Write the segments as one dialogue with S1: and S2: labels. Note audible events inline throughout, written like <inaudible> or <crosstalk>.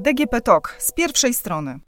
S1: DGP TOK z pierwszej strony.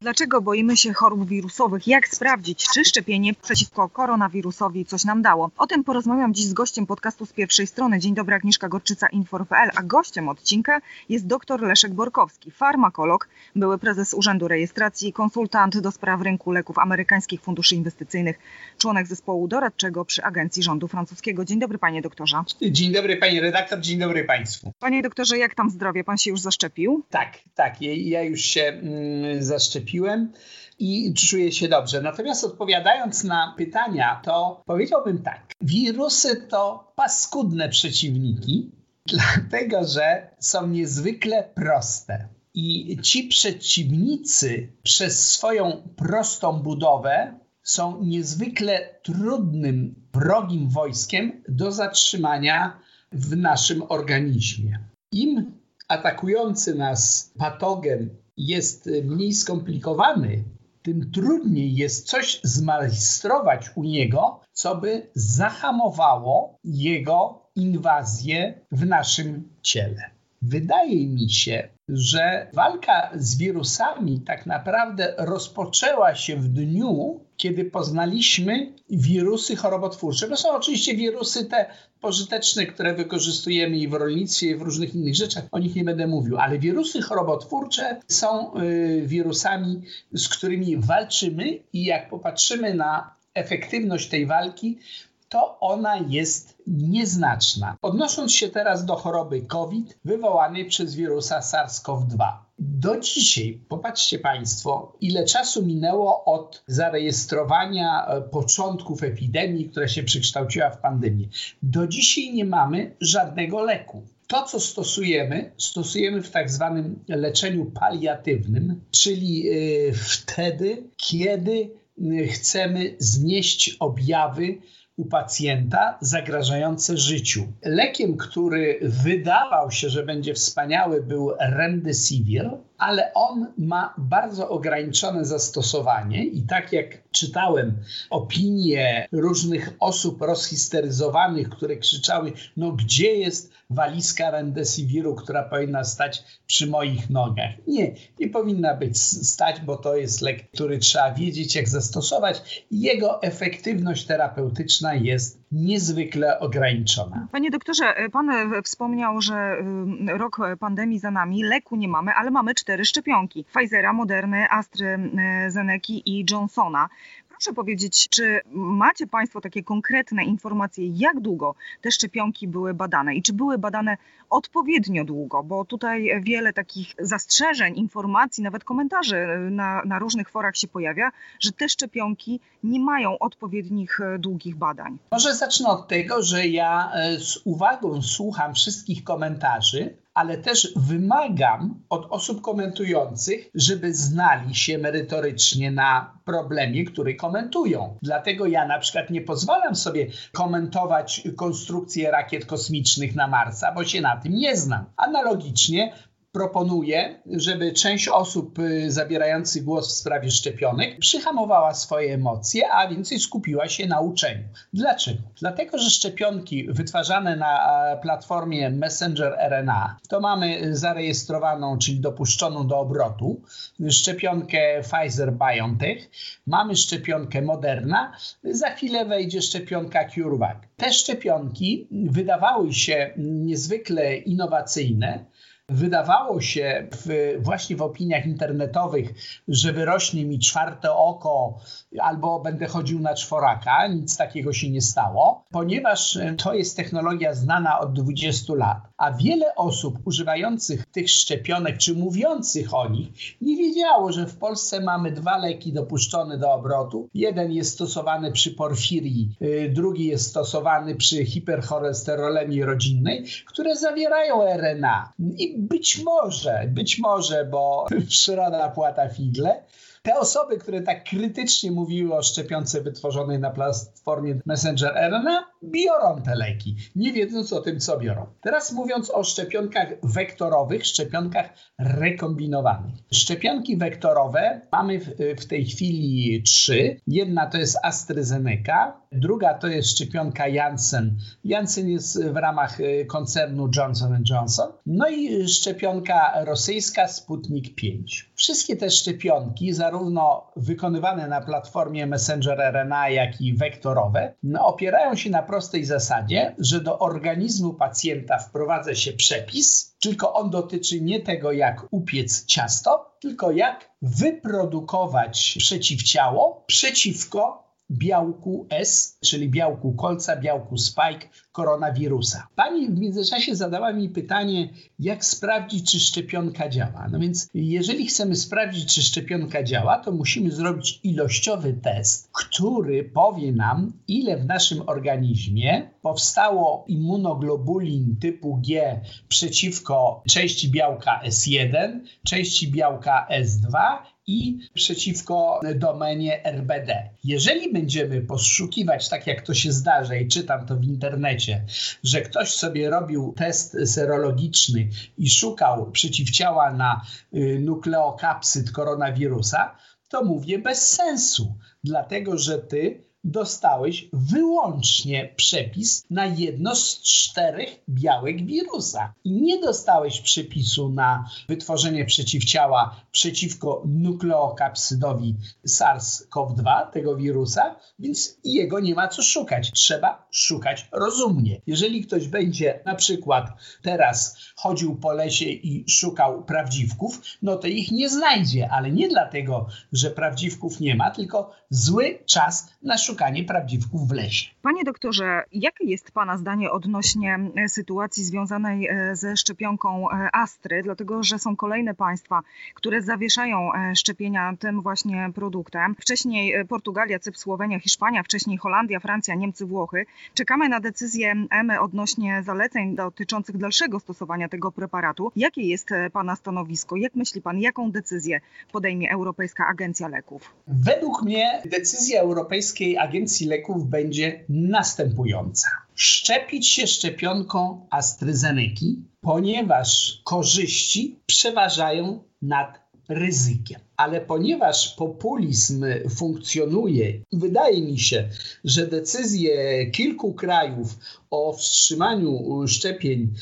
S1: Dlaczego boimy się chorób wirusowych? Jak sprawdzić, czy szczepienie przeciwko koronawirusowi coś nam dało? O tym porozmawiam dziś z gościem podcastu z pierwszej strony. Dzień dobry, Agnieszka Gorczyca, Infor.pl, a gościem odcinka jest dr Leszek Borkowski, farmakolog, były prezes Urzędu Rejestracji, konsultant do spraw rynku leków amerykańskich funduszy inwestycyjnych, członek zespołu doradczego przy Agencji Rządu Francuskiego. Dzień dobry, panie doktorze.
S2: Dzień dobry, panie redaktor, dzień dobry państwu.
S1: Panie doktorze, jak tam zdrowie? Pan się już zaszczepił?
S2: Tak, tak, ja, ja już się mm, zaszczepiłem zaszczepiłem i czuję się dobrze. Natomiast odpowiadając na pytania, to powiedziałbym tak. Wirusy to paskudne przeciwniki, <laughs> dlatego że są niezwykle proste. I ci przeciwnicy przez swoją prostą budowę są niezwykle trudnym, wrogim wojskiem do zatrzymania w naszym organizmie. Im atakujący nas patogen jest mniej skomplikowany, tym trudniej jest coś zmajstrować u niego, co by zahamowało jego inwazję w naszym ciele. Wydaje mi się, że walka z wirusami tak naprawdę rozpoczęła się w dniu, kiedy poznaliśmy wirusy chorobotwórcze. To są oczywiście wirusy te pożyteczne, które wykorzystujemy i w rolnictwie, i w różnych innych rzeczach. O nich nie będę mówił, ale wirusy chorobotwórcze są y, wirusami, z którymi walczymy i jak popatrzymy na efektywność tej walki, to ona jest nieznaczna. Odnosząc się teraz do choroby COVID wywołanej przez wirusa SARS-CoV-2. Do dzisiaj, popatrzcie Państwo, ile czasu minęło od zarejestrowania e, początków epidemii, która się przekształciła w pandemię. Do dzisiaj nie mamy żadnego leku. To, co stosujemy, stosujemy w tak zwanym leczeniu paliatywnym, czyli e, wtedy, kiedy e, chcemy znieść objawy u pacjenta zagrażające życiu. Lekiem, który wydawał się, że będzie wspaniały, był remdesivir, ale on ma bardzo ograniczone zastosowanie i tak jak czytałem opinie różnych osób rozhisteryzowanych, które krzyczały, no gdzie jest walizka remdesiviru, która powinna stać przy moich nogach. Nie, nie powinna być stać, bo to jest lek, który trzeba wiedzieć jak zastosować. Jego efektywność terapeutyczna jest niezwykle ograniczona.
S1: Panie doktorze, pan wspomniał, że y, rok pandemii za nami, leku nie mamy, ale mamy cztery szczepionki. Pfizera, Moderny, AstraZeneca i Johnsona. Proszę powiedzieć, czy macie Państwo takie konkretne informacje, jak długo te szczepionki były badane i czy były badane odpowiednio długo? Bo tutaj wiele takich zastrzeżeń, informacji, nawet komentarzy na, na różnych forach się pojawia, że te szczepionki nie mają odpowiednich e, długich badań.
S2: Może zacznę od tego, że ja e, z uwagą słucham wszystkich komentarzy, ale też wymagam od osób komentujących, żeby znali się merytorycznie na problemie, który komentują. Dlatego ja na przykład nie pozwalam sobie komentować konstrukcję rakiet kosmicznych na Marsa, bo się na tym nie znam. Analogicznie proponuję, żeby część osób y, zabierających głos w sprawie szczepionek przyhamowała swoje emocje, a więcej skupiła się na uczeniu. Dlaczego? Dlatego, że szczepionki wytwarzane na platformie Messenger RNA, to mamy zarejestrowaną, czyli dopuszczoną do obrotu, szczepionkę Pfizer-BioNTech, mamy szczepionkę Moderna, za chwilę wejdzie szczepionka CureVac. Te szczepionki wydawały się niezwykle innowacyjne, Wydawało się w, właśnie w opiniach internetowych, że wyrośnie mi czwarte oko albo będę chodził na czworaka. Nic takiego się nie stało, ponieważ to jest technologia znana od 20 lat. A wiele osób używających tych szczepionek czy mówiących o nich nie wiedziało, że w Polsce mamy dwa leki dopuszczone do obrotu. Jeden jest stosowany przy porfirii, y, drugi jest stosowany przy hipercholesterolemii rodzinnej, które zawierają RNA. I być może, być może, bo <laughs> przyroda płata figle, te osoby, które tak krytycznie mówiły o szczepionce wytworzonej na platformie Messenger RNA, biorą te leki, nie wiedząc o tym, co biorą. Teraz mówiąc o szczepionkach wektorowych, szczepionkach rekombinowanych. Szczepionki wektorowe mamy w, w tej chwili trzy. Jedna to jest AstraZeneca, druga to jest szczepionka Janssen. Janssen jest w ramach y, koncernu Johnson Johnson. No i szczepionka rosyjska Sputnik 5. Wszystkie te szczepionki, zarówno wykonywane na platformie Messenger RNA, jak i wektorowe, no, opierają się na prostej zasadzie, że do organizmu pacjenta wprowadza się przepis, tylko on dotyczy nie tego, jak upiec ciasto, tylko jak wyprodukować przeciwciało przeciwko białku S, czyli białku kolca, białku spike koronawirusa. Pani w międzyczasie zadała mi pytanie, jak sprawdzić, czy szczepionka działa. No więc, jeżeli chcemy sprawdzić, czy szczepionka działa, to musimy zrobić ilościowy test, który powie nam, ile w naszym organizmie powstało immunoglobulin typu G przeciwko części białka S1, części białka S2 i przeciwko domenie RBD. Jeżeli będziemy poszukiwać, tak jak to się zdarza i czytam to w internecie, że ktoś sobie robił test serologiczny i szukał przeciwciała na y, nukleokapsyd koronawirusa, to mówię bez sensu, dlatego że ty dostałeś wyłącznie przepis na jedno z czterech białek wirusa. I nie dostałeś przepisu na wytworzenie przeciwciała przeciwko nukleokapsydowi SARS-CoV-2, tego wirusa, więc jego nie ma co szukać. Trzeba szukać rozumnie. Jeżeli ktoś będzie na przykład teraz chodził po lesie i szukał prawdziwków, no to ich nie znajdzie, ale nie dlatego, że prawdziwków nie ma, tylko zły czas na szukanie prawdziwków w lesie.
S1: Panie doktorze, jakie jest Pana zdanie odnośnie e, sytuacji związanej e, ze szczepionką e, Astry? Dlatego, że są kolejne państwa, które zawieszają szczepienia tym właśnie produktem. Wcześniej Portugalia, Cypr, Słowenia, Hiszpania, wcześniej Holandia, Francja, Niemcy, Włochy. Czekamy na decyzję EME odnośnie zaleceń dotyczących dalszego stosowania tego preparatu. Jakie jest Pana stanowisko? Jak myśli Pan, jaką decyzję podejmie Europejska Agencja Leków?
S2: Według mnie decyzja Europejskiej Agencji Leków będzie następująca. Szczepić się szczepionką AstraZeneca, ponieważ korzyści przeważają nad ryzykiem. Ale ponieważ populizm funkcjonuje, wydaje mi się, że decyzje kilku krajów o wstrzymaniu szczepień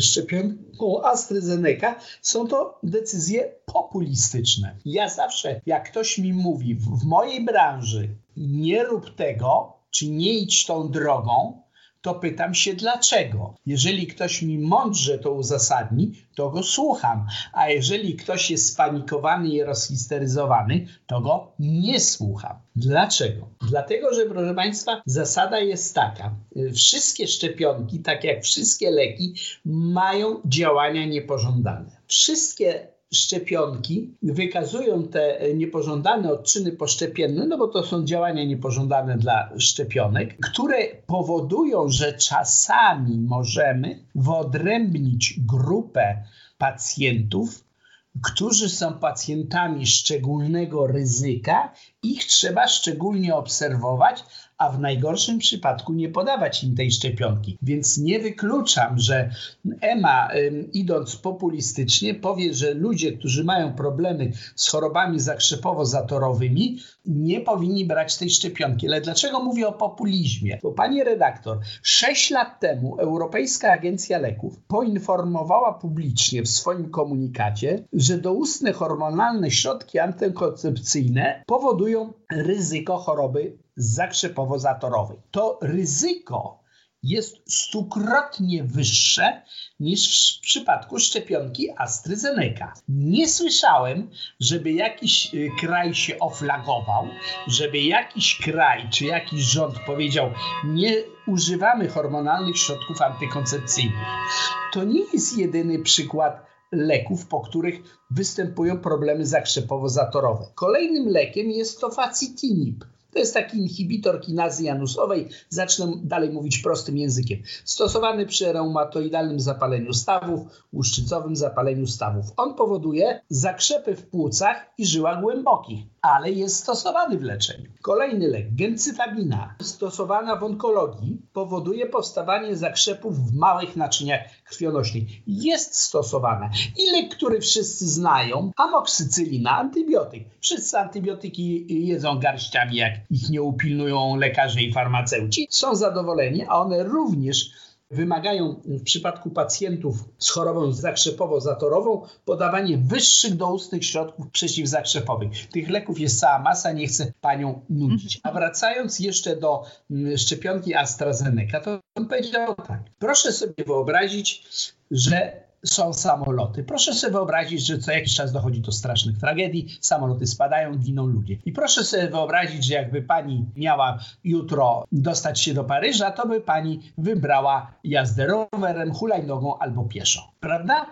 S2: szczepionką AstraZeneca są to decyzje populistyczne. Ja zawsze, jak ktoś mi mówi w mojej branży, nie rób tego, czy nie idź tą drogą, to pytam się dlaczego. Jeżeli ktoś mi mądrze to uzasadni, to go słucham, a jeżeli ktoś jest spanikowany i rozhisteryzowany, to go nie słucham. Dlaczego? Dlatego, że proszę Państwa, zasada jest taka. Wszystkie szczepionki, tak jak wszystkie leki, mają działania niepożądane. Wszystkie szczepionki wykazują te niepożądane odczyny poszczepienne, no bo to są działania niepożądane dla szczepionek, które powodują, że czasami możemy wyodrębnić grupę pacjentów, którzy są pacjentami szczególnego ryzyka, ich trzeba szczególnie obserwować, a w najgorszym przypadku nie podawać im tej szczepionki. Więc nie wykluczam, że EMA, idąc populistycznie, powie, że ludzie, którzy mają problemy z chorobami zakrzepowo-zatorowymi, nie powinni brać tej szczepionki. Ale dlaczego mówię o populizmie? Bo pani redaktor, 6 lat temu Europejska Agencja Leków poinformowała publicznie w swoim komunikacie, że doustne hormonalne środki antykoncepcyjne powodują ryzyko choroby zakrzepowo-zatorowej. To ryzyko jest stukrotnie wyższe niż w przypadku szczepionki AstraZeneca. Nie słyszałem, żeby jakiś y, kraj się oflagował, żeby jakiś kraj czy jakiś rząd powiedział: Nie używamy hormonalnych środków antykoncepcyjnych. To nie jest jedyny przykład leków, po których występują problemy zakrzepowo-zatorowe. Kolejnym lekiem jest to facitinib To jest taki inhibitor kinazy janusowej. Zacznę dalej mówić prostym językiem. Stosowany przy reumatoidalnym zapaleniu stawów, łuszczycowym zapaleniu stawów. On powoduje zakrzepy w płucach i żyłach głębokich, ale jest stosowany w leczeniu. Kolejny lek, gencytabina, stosowana w onkologii, powoduje powstawanie zakrzepów w małych naczyniach krwionośnych. Jest stosowana. I lek, który wszyscy znają, amoksycylina, antybiotyk. Wszyscy antybiotyki jedzą garściami, jak ich nie upilnują lekarze i farmaceuci. Są zadowoleni, a one również wymagają w przypadku pacjentów z chorobą zakrzepowo-zatorową podawanie wyższych doustnych środków przeciwzakrzepowych. Tych leków jest cała masa, nie chcę panią nudzić. A wracając jeszcze do mm, szczepionki AstraZeneca, to on powiedział tak. Proszę sobie wyobrazić, że są samoloty. Proszę sobie wyobrazić, że co jakiś czas dochodzi do strasznych tragedii, samoloty spadają, giną ludzie. I proszę sobie wyobrazić, że jakby pani miała jutro dostać się do Paryża, to by pani wybrała jazdę rowerem, hulajnogą albo pieszo. Prawda?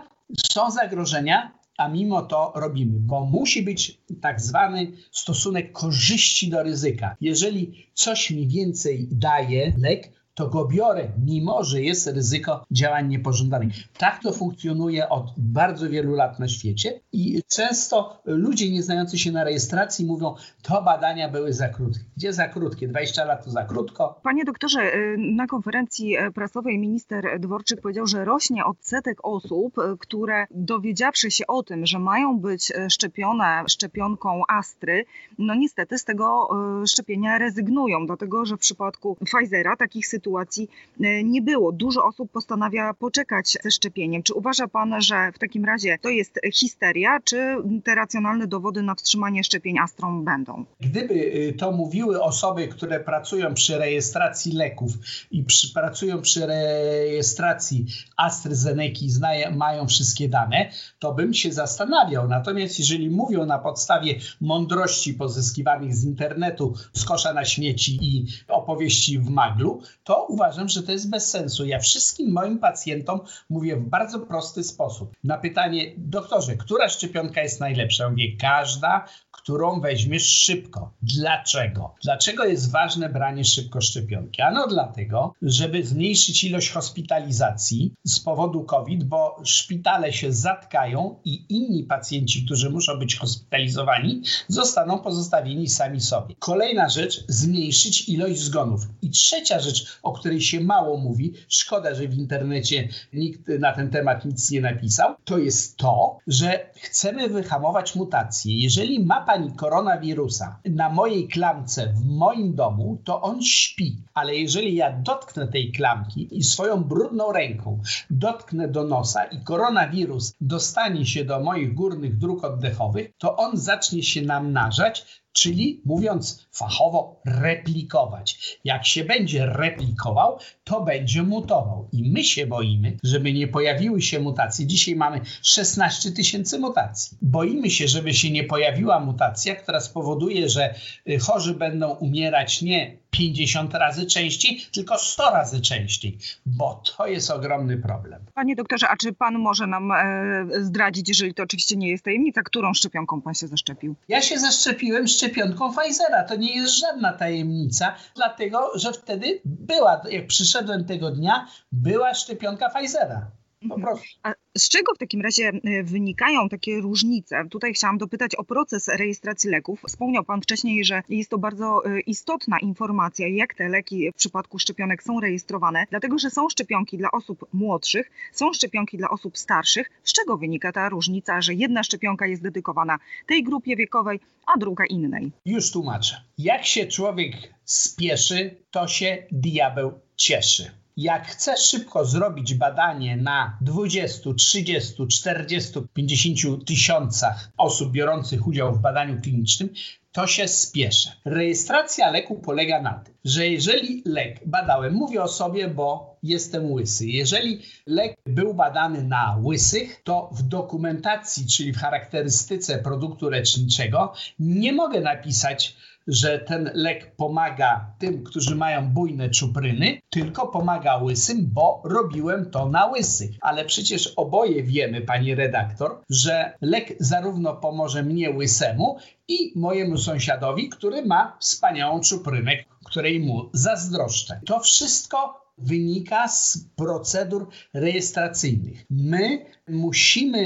S2: Są zagrożenia, a mimo to robimy, bo musi być tak zwany stosunek korzyści do ryzyka. Jeżeli coś mi więcej daje lek, to go biorę, mimo że jest ryzyko działań niepożądanych. Tak to funkcjonuje od bardzo wielu lat na świecie i często ludzie nieznający się na rejestracji mówią, to badania były za krótkie. Gdzie za krótkie? 20 lat to za krótko.
S1: Panie doktorze, y, na konferencji e, prasowej minister Dworczyk powiedział, że rośnie odsetek osób, e, które dowiedziawszy się o tym, że mają być e, szczepione szczepionką Astry, no niestety z tego szczepienia rezygnują, dlatego że w przypadku Pfizera takich sytuacji sytuacji e, nie było. Dużo osób postanawia poczekać ze szczepieniem. Czy uważa Pan, że w takim razie to jest histeria, czy te racjonalne dowody na wstrzymanie szczepień Astrą będą?
S2: Gdyby y, to mówiły osoby, które pracują przy rejestracji leków i przy, pracują przy rejestracji AstraZeneca i mają wszystkie dane, to bym się zastanawiał. Natomiast jeżeli mówią na podstawie mądrości pozyskiwanych z internetu, z kosza na śmieci i opowieści w maglu, to uważam, że to jest bez sensu. Ja wszystkim moim pacjentom mówię w bardzo prosty sposób. Na pytanie, doktorze, która szczepionka jest najlepsza? mówię, każda, którą weźmiesz szybko. Dlaczego? Dlaczego jest ważne branie szybko szczepionki? Ano dlatego, żeby zmniejszyć ilość hospitalizacji z powodu COVID, bo szpitale się zatkają i inni pacjenci, którzy muszą być hospitalizowani, zostaną pozostawieni sami sobie. Kolejna rzecz, zmniejszyć ilość zgonów. I trzecia rzecz, o której się mało mówi, szkoda, że w internecie nikt na ten temat nic nie napisał, to jest to, że chcemy wyhamować mutacje. Jeżeli ma pani koronawirusa na mojej klamce w moim domu, to on śpi. Ale jeżeli ja dotknę tej klamki i swoją brudną ręką dotknę do nosa i koronawirus dostanie się do moich górnych dróg oddechowych, to on zacznie się namnażać, czyli mówiąc fachowo, replikować. Jak się będzie replikował, to będzie mutował. I my się boimy, żeby nie pojawiły się mutacje. Dzisiaj mamy 16 tysięcy mutacji. Boimy się, żeby się nie pojawiła mutacja, która spowoduje, że y, chorzy będą umierać nie 50 razy częściej, tylko 100 razy częściej, bo to jest ogromny problem.
S1: Panie doktorze, a czy pan może nam e, zdradzić, jeżeli to oczywiście nie jest tajemnica, którą szczepionką pan się zaszczepił?
S2: Ja się zaszczepiłem szczepionką Pfizera. To nie jest żadna tajemnica, dlatego że wtedy była, jak przyszedłem tego dnia, była szczepionka Pfizera.
S1: Mhm. A z czego w takim razie e, wynikają takie różnice? Tutaj chciałam dopytać o proces rejestracji leków. Wspomniał Pan wcześniej, że jest to bardzo e, istotna informacja, jak te leki w przypadku szczepionek są rejestrowane, dlatego że są szczepionki dla osób młodszych, są szczepionki dla osób starszych. Z czego wynika ta różnica, że jedna szczepionka jest dedykowana tej grupie wiekowej, a druga innej?
S2: Już tłumaczę. Jak się człowiek spieszy, to się diabeł cieszy. Jak chcesz szybko zrobić badanie na 20, 30, 40, 50 tysiącach osób biorących udział w badaniu klinicznym, to się spieszę. Rejestracja leku polega na tym, że jeżeli lek badałem, mówię o sobie, bo jestem łysy. Jeżeli lek był badany na łysych, to w dokumentacji, czyli w charakterystyce produktu leczniczego, nie mogę napisać, że ten lek pomaga tym, którzy mają bujne czupryny, tylko pomaga łysym, bo robiłem to na łysych. Ale przecież oboje wiemy, pani redaktor, że lek zarówno pomoże mnie łysemu i mojemu sąsiadowi, który ma wspaniałą czuprynę, której mu zazdroszczę. To wszystko wynika z procedur rejestracyjnych. My musimy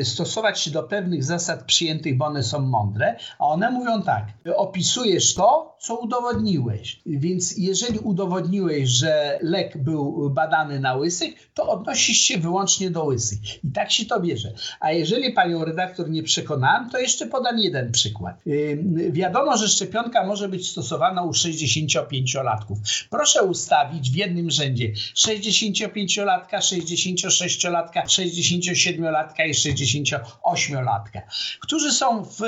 S2: y, stosować się do pewnych zasad przyjętych, bo one są mądre, a one mówią tak: opisujesz to, co udowodniłeś. Więc jeżeli udowodniłeś, że lek był badany na łysych, to odnosisz się wyłącznie do łysych. I tak się to bierze. A jeżeli panią redaktor nie przekonałem, to jeszcze podam jeden przykład. Y, wiadomo, że szczepionka może być stosowana u 65-latków. Proszę ustawić w jednym rzędzie 65-latka, 66-latka, 67-latka i 68-latka, którzy są w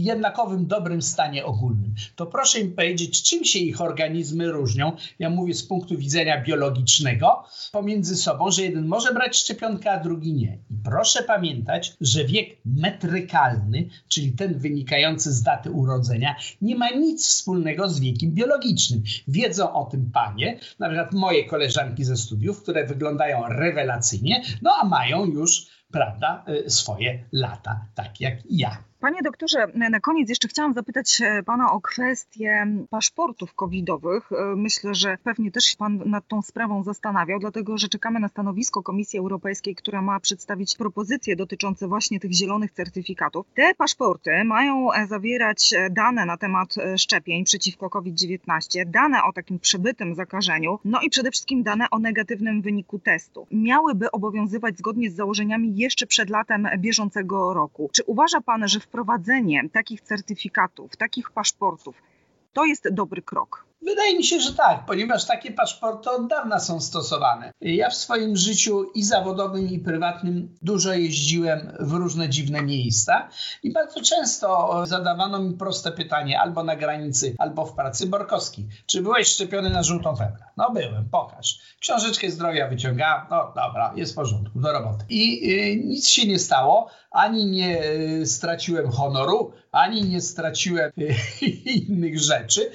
S2: jednakowym dobrym stanie ogólnym. To proszę im powiedzieć, czym się ich organizmy różnią. Ja mówię z punktu widzenia biologicznego pomiędzy sobą, że jeden może brać szczepionkę, a drugi nie. I proszę pamiętać, że wiek metrykalny, czyli ten wynikający z daty urodzenia, nie ma nic wspólnego z wiekiem biologicznym. Wiedzą o tym panie, na przykład moje koleżanki ze studiów, które wyglądają rewelacyjnie, no a mają już, prawda, y, swoje lata, tak jak ja.
S1: Panie doktorze, na koniec jeszcze chciałam zapytać pana o kwestię paszportów covidowych. Myślę, że pewnie też się pan nad tą sprawą zastanawiał, dlatego że czekamy na stanowisko Komisji Europejskiej, która ma przedstawić propozycje dotyczące właśnie tych zielonych certyfikatów. Te paszporty mają zawierać dane na temat szczepień przeciwko COVID-19, dane o takim przebytym zakażeniu, no i przede wszystkim dane o negatywnym wyniku testu. Miałyby obowiązywać zgodnie z założeniami jeszcze przed latem bieżącego roku. Czy uważa pan, że w wprowadzenie takich certyfikatów, takich paszportów, to jest dobry krok.
S2: Wydaje mi się, że tak, ponieważ takie paszporty od dawna są stosowane. Ja w swoim życiu i zawodowym, i prywatnym dużo jeździłem w różne dziwne miejsca i bardzo często zadawano mi proste pytanie albo na granicy, albo w pracy. Borkowski, czy byłeś szczepiony na żółtą febrę? No byłem, pokaż. Książeczkę zdrowia wyciągam, no dobra, jest w porządku, do roboty. I y, nic się nie stało, ani nie y, straciłem honoru, ani nie straciłem y, <laughs> innych rzeczy.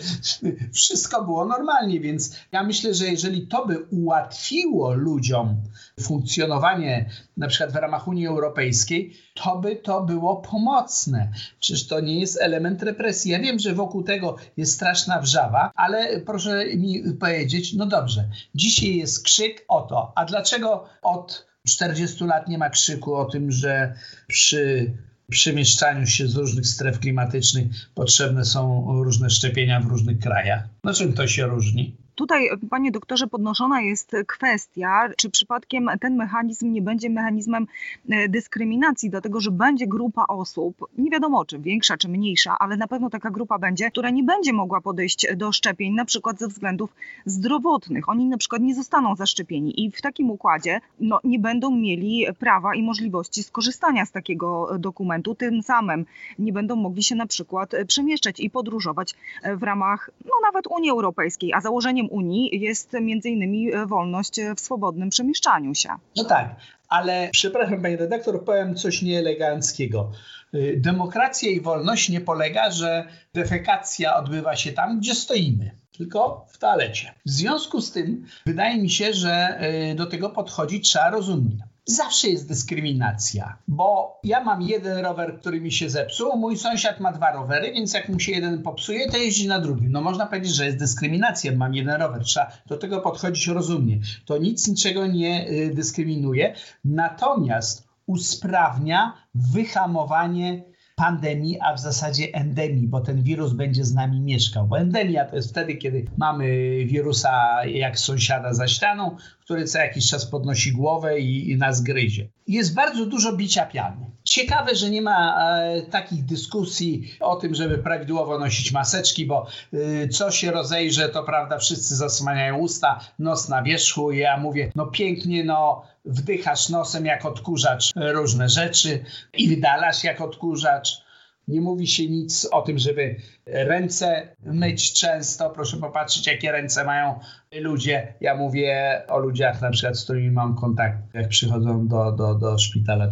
S2: Wszystko było normalnie, więc ja myślę, że jeżeli to by ułatwiło ludziom funkcjonowanie na przykład w ramach Unii Europejskiej, to by to było pomocne. Czyż to nie jest element represji? Ja wiem, że wokół tego jest straszna wrzawa, ale proszę mi powiedzieć, no dobrze, dzisiaj jest krzyk o to, a dlaczego od 40 lat nie ma krzyku o tym, że przy przemieszczaniu się z różnych stref klimatycznych potrzebne są różne szczepienia w różnych krajach. Na czym to się różni?
S1: Tutaj, panie doktorze, podnoszona jest kwestia, czy przypadkiem ten mechanizm nie będzie mechanizmem e, dyskryminacji, dlatego że będzie grupa osób, nie wiadomo czy większa, czy mniejsza, ale na pewno taka grupa będzie, która nie będzie mogła podejść do szczepień, na przykład ze względów zdrowotnych. Oni na przykład nie zostaną zaszczepieni i w takim układzie no, nie będą mieli prawa i możliwości skorzystania z takiego dokumentu, tym samym nie będą mogli się na przykład przemieszczać i podróżować w ramach no, nawet Unii Europejskiej, a założeniem Unii jest między innymi e, wolność w swobodnym przemieszczaniu się.
S2: No tak, ale przepraszam pani redaktor, powiem coś nieeleganckiego. Y, demokracja i wolność nie polega, że defekacja odbywa się tam, gdzie stoimy tylko w toalecie. W związku z tym wydaje mi się, że y, do tego podchodzić trzeba rozumnie zawsze jest dyskryminacja, bo ja mam jeden rower, który mi się zepsuł, mój sąsiad ma dwa rowery, więc jak mu się jeden popsuje, to jeździ na drugim. No można powiedzieć, że jest dyskryminacja, mam jeden rower, trzeba do tego podchodzić rozumnie. To nic niczego nie y, dyskryminuje, natomiast usprawnia wyhamowanie pandemii, a w zasadzie endemii, bo ten wirus będzie z nami mieszkał. Bo endemia to jest wtedy, kiedy mamy wirusa jak sąsiada za ścianą, który co jakiś czas podnosi głowę i, i nas gryzie. Jest bardzo dużo bicia piany. Ciekawe, że nie ma e, takich dyskusji o tym, żeby prawidłowo nosić maseczki, bo e, co się rozejrze, to prawda, wszyscy zasłaniają usta, nos na wierzchu. Ja mówię, no pięknie, no wdychasz nosem jak odkurzacz różne rzeczy i wydalasz jak odkurzacz Nie mówi się nic o tym, żeby ręce myć często. Proszę popatrzeć, jakie ręce mają ludzie. Ja mówię o ludziach na przykład, z którymi mam kontakt, jak przychodzą do, do, do szpitala.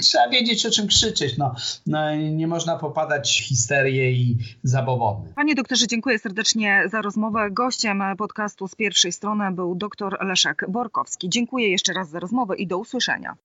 S2: Trzeba wiedzieć, o czym krzyczeć. No, no, nie można popadać w histerię i zabobony.
S1: Panie doktorze, dziękuję serdecznie za rozmowę. Gościem podcastu z pierwszej strony był dr Leszek Borkowski. Dziękuję jeszcze raz za rozmowę i do usłyszenia.